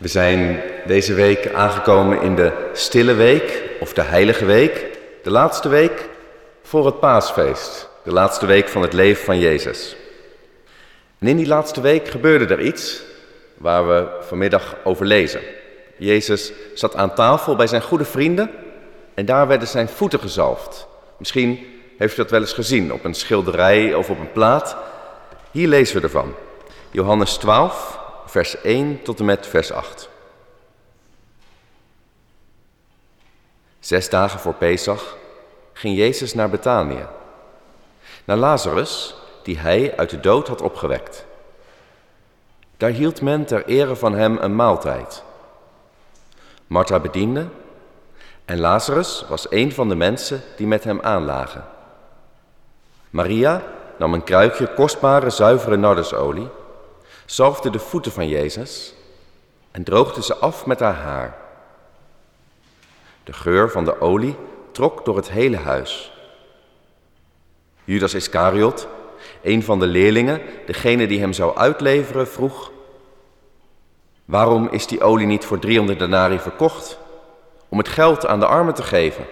We zijn deze week aangekomen in de Stille Week of de Heilige Week, de laatste week voor het Paasfeest, de laatste week van het leven van Jezus. En in die laatste week gebeurde er iets waar we vanmiddag over lezen. Jezus zat aan tafel bij zijn goede vrienden en daar werden zijn voeten gezalfd. Misschien heeft u dat wel eens gezien op een schilderij of op een plaat. Hier lezen we ervan. Johannes 12, vers 1 tot en met vers 8. Zes dagen voor Pesach ging Jezus naar Betanië, naar Lazarus, die hij uit de dood had opgewekt. Daar hield men ter ere van hem een maaltijd. Martha bediende en Lazarus was een van de mensen die met hem aanlagen. Maria nam een kruikje kostbare zuivere nardesolie, zalfde de voeten van Jezus en droogde ze af met haar haar. De geur van de olie trok door het hele huis. Judas Iscariot, een van de leerlingen, degene die hem zou uitleveren, vroeg: Waarom is die olie niet voor 300 denari verkocht? Om het geld aan de armen te geven.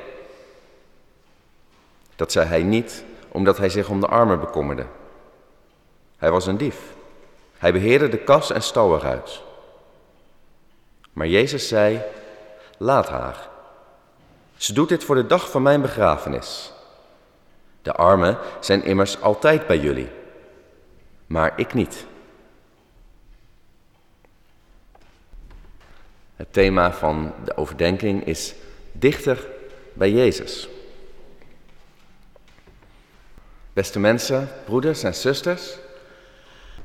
Dat zei hij niet omdat hij zich om de armen bekommerde. Hij was een dief. Hij beheerde de kas en stal eruit. Maar Jezus zei: Laat haar. Ze doet dit voor de dag van mijn begrafenis. De armen zijn immers altijd bij jullie, maar ik niet. Het thema van de overdenking is dichter bij Jezus. Beste mensen, broeders en zusters,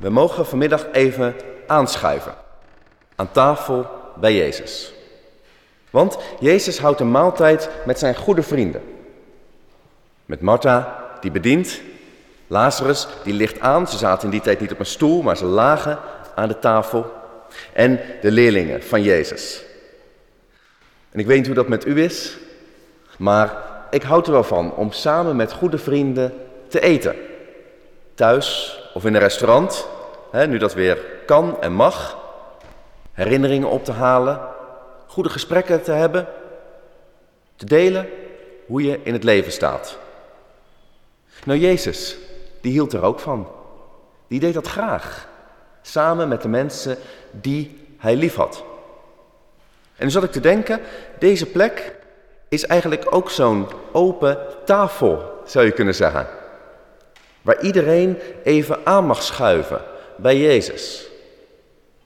we mogen vanmiddag even aanschuiven aan tafel bij Jezus. Want Jezus houdt een maaltijd met zijn goede vrienden. Met Martha, die bedient. Lazarus, die ligt aan. Ze zaten in die tijd niet op een stoel, maar ze lagen aan de tafel. En de leerlingen van Jezus. En ik weet niet hoe dat met u is, maar ik houd er wel van om samen met goede vrienden te eten. Thuis of in een restaurant, hè, nu dat weer kan en mag. Herinneringen op te halen, goede gesprekken te hebben, te delen hoe je in het leven staat. Nou, Jezus, die hield er ook van. Die deed dat graag, samen met de mensen die hij lief had. En nu zat ik te denken, deze plek is eigenlijk ook zo'n open tafel, zou je kunnen zeggen. Waar iedereen even aan mag schuiven bij Jezus.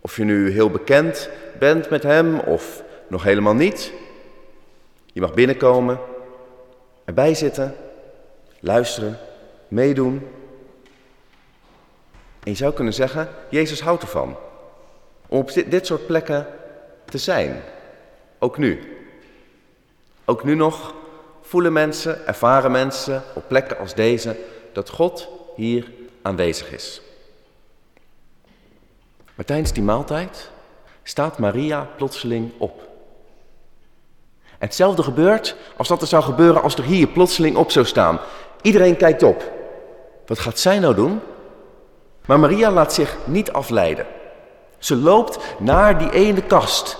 Of je nu heel bekend bent met hem of nog helemaal niet. Je mag binnenkomen, erbij zitten, luisteren, meedoen. En je zou kunnen zeggen, Jezus houdt ervan. Om op dit, soort plekken te zijn. Ook nu. Ook nu nog voelen mensen, ervaren mensen op plekken als deze dat God hier aanwezig is. Maar tijdens die maaltijd staat Maria plotseling op. Hetzelfde gebeurt als dat er zou gebeuren als er hier plotseling op zou staan. Iedereen kijkt op. Wat gaat zij nou doen? Maar Maria laat zich niet afleiden. Ze loopt naar die ene kast.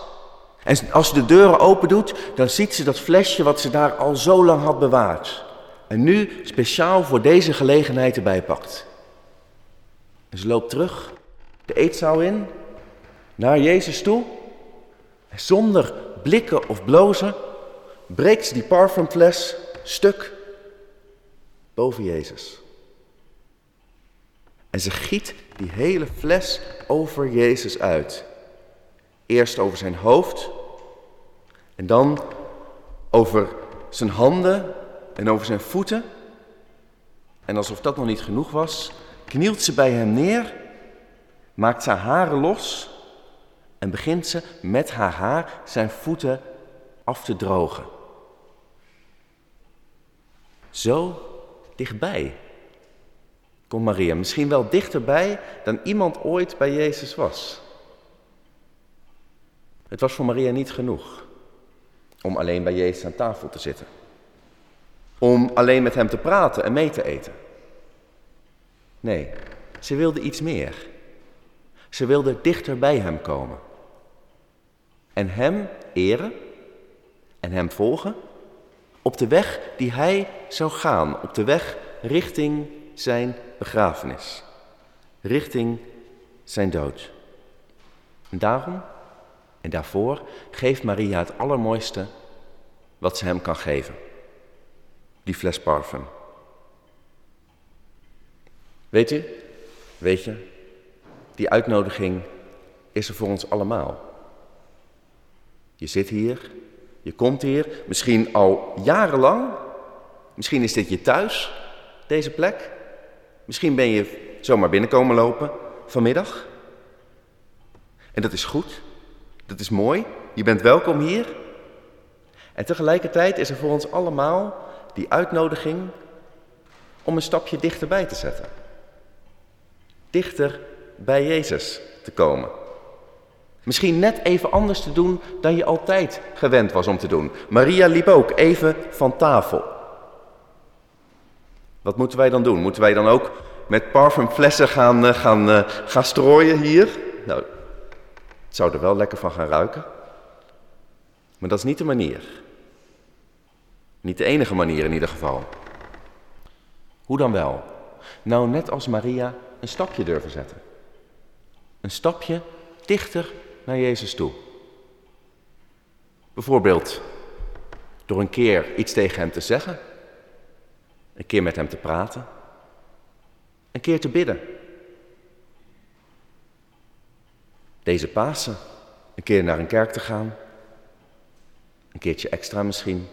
En als ze de deuren open doet, dan ziet ze dat flesje wat ze daar al zo lang had bewaard. En nu speciaal voor deze gelegenheid erbij pakt. Ze loopt terug de eetzaal in, naar Jezus toe. En zonder blikken of blozen breekt ze die parfumfles stuk boven Jezus. En ze giet die hele fles over Jezus uit. Eerst over zijn hoofd en dan over zijn handen en over zijn voeten. En alsof dat nog niet genoeg was, knielt ze bij hem neer, maakt zijn haren los en begint ze met haar haar zijn voeten af te drogen. Zo dichtbij komt Maria, misschien wel dichterbij dan iemand ooit bij Jezus was. Het was voor Maria niet genoeg om alleen bij Jezus aan tafel te zitten. Om alleen met hem te praten en mee te eten. Nee, ze wilde iets meer. Ze wilde dichter bij hem komen. en Hem eren en Hem volgen op de weg die Hij zou gaan, op de weg richting Zijn begrafenis, richting Zijn dood. En daarom en daarvoor geeft Maria het allermooiste wat ze Hem kan geven, die fles parfum. Weet u, weet je, die uitnodiging is er voor ons allemaal. Je zit hier, je komt hier, misschien al jarenlang. Misschien is dit je thuis, deze plek. Misschien ben je zomaar binnenkomen lopen vanmiddag. En dat is goed, dat is mooi, je bent welkom hier. En tegelijkertijd is er voor ons allemaal die uitnodiging om een stapje dichterbij te zetten. Dichter bij Jezus te komen. Misschien net even anders te doen dan je altijd gewend was om te doen. Maria liep ook even van tafel. Wat moeten wij dan doen? Moeten wij dan ook met parfumflessen gaan, uh, gaan, uh, gaan strooien hier? Nou, het zou er wel lekker van gaan ruiken. Maar dat is niet de manier. Niet de enige manier in ieder geval. Hoe dan wel? Nou, net als Maria een stapje durven zetten. Een stapje dichter naar Jezus toe. Bijvoorbeeld door een keer iets tegen Hem te zeggen, een keer met Hem te praten, een keer te bidden. Deze Pasen, een keer naar een kerk te gaan, een keertje extra misschien,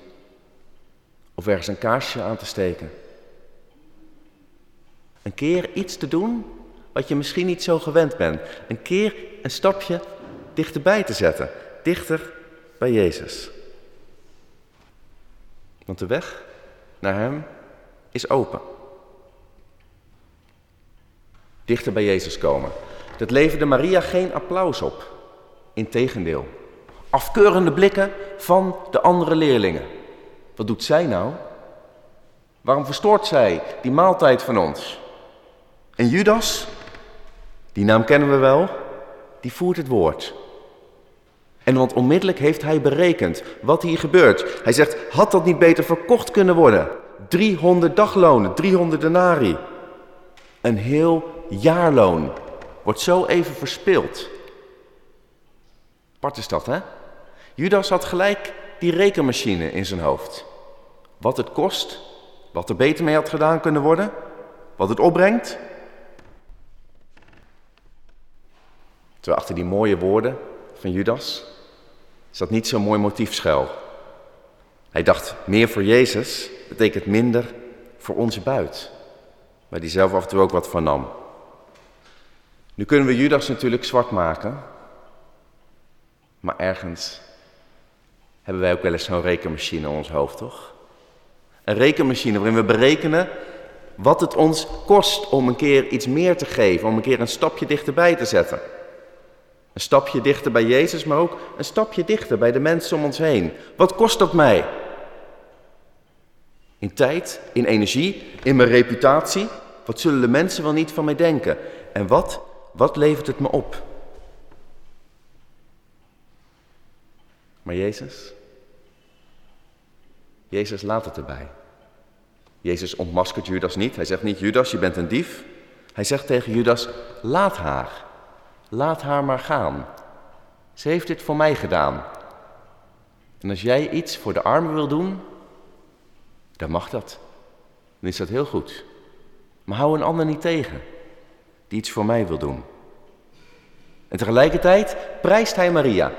of ergens een kaarsje aan te steken. Een keer iets te doen wat je misschien niet zo gewend bent. Een keer een stapje dichterbij te zetten, dichter bij Jezus. Want de weg naar Hem is open. Dichter bij Jezus komen. Dat leverde Maria geen applaus op. Integendeel. Afkeurende blikken van de andere leerlingen. Wat doet zij nou? Waarom verstoort zij die maaltijd van ons? En Judas, die naam kennen we wel, die voert het woord. En want onmiddellijk heeft hij berekend wat hier gebeurt. Hij zegt, had dat niet beter verkocht kunnen worden? 300 daglonen, 300 denari. Een heel jaarloon wordt zo even verspild. Apart is dat, hè? Judas had gelijk die rekenmachine in zijn hoofd. Wat het kost, wat er beter mee had gedaan kunnen worden, wat het opbrengt. Terwijl achter die mooie woorden van Judas zat niet zo'n mooi motief schuil. Hij dacht, meer voor Jezus betekent minder voor onze buit. Waar hij zelf af en toe ook wat van nam. Nu kunnen we Judas natuurlijk zwart maken. Maar ergens hebben wij ook wel eens zo'n rekenmachine in ons hoofd, toch? Een rekenmachine waarin we berekenen wat het ons kost om een keer iets meer te geven, om een keer een stapje dichterbij te zetten. Een stapje dichter bij Jezus, maar ook een stapje dichter bij de mensen om ons heen. Wat kost dat mij? In tijd, in energie, in mijn reputatie? Wat zullen de mensen wel niet van mij denken? En wat, wat levert het me op? Maar Jezus, Jezus laat het erbij. Jezus ontmaskert Judas niet. Hij zegt niet, Judas, je bent een dief. Hij zegt tegen Judas, laat haar. Laat haar maar gaan. Ze heeft dit voor mij gedaan. En als jij iets voor de armen wil doen, dan mag dat. Dan is dat heel goed. Maar hou een ander niet tegen die iets voor mij wil doen. En tegelijkertijd prijst hij Maria.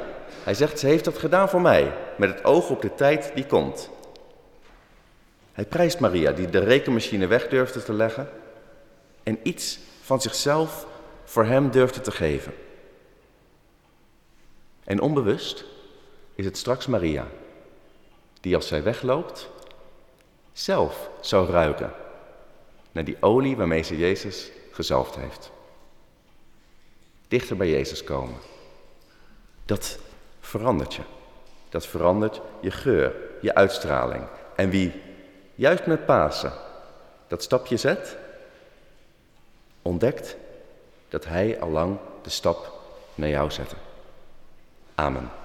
Hij zegt, ze heeft dat gedaan voor mij, met het oog op de tijd die komt. Hij prijst Maria, die de rekenmachine weg durfde te leggen en iets van zichzelf voor hem durfde te geven. En onbewust is het straks Maria, die als zij wegloopt, zelf zou ruiken naar die olie waarmee ze Jezus gezalfd heeft. Dichter bij Jezus komen. Dat verandert je. Dat verandert je geur, je uitstraling. En wie juist met Pasen dat stapje zet, ontdekt dat Hij allang de stap naar jou zette. Amen.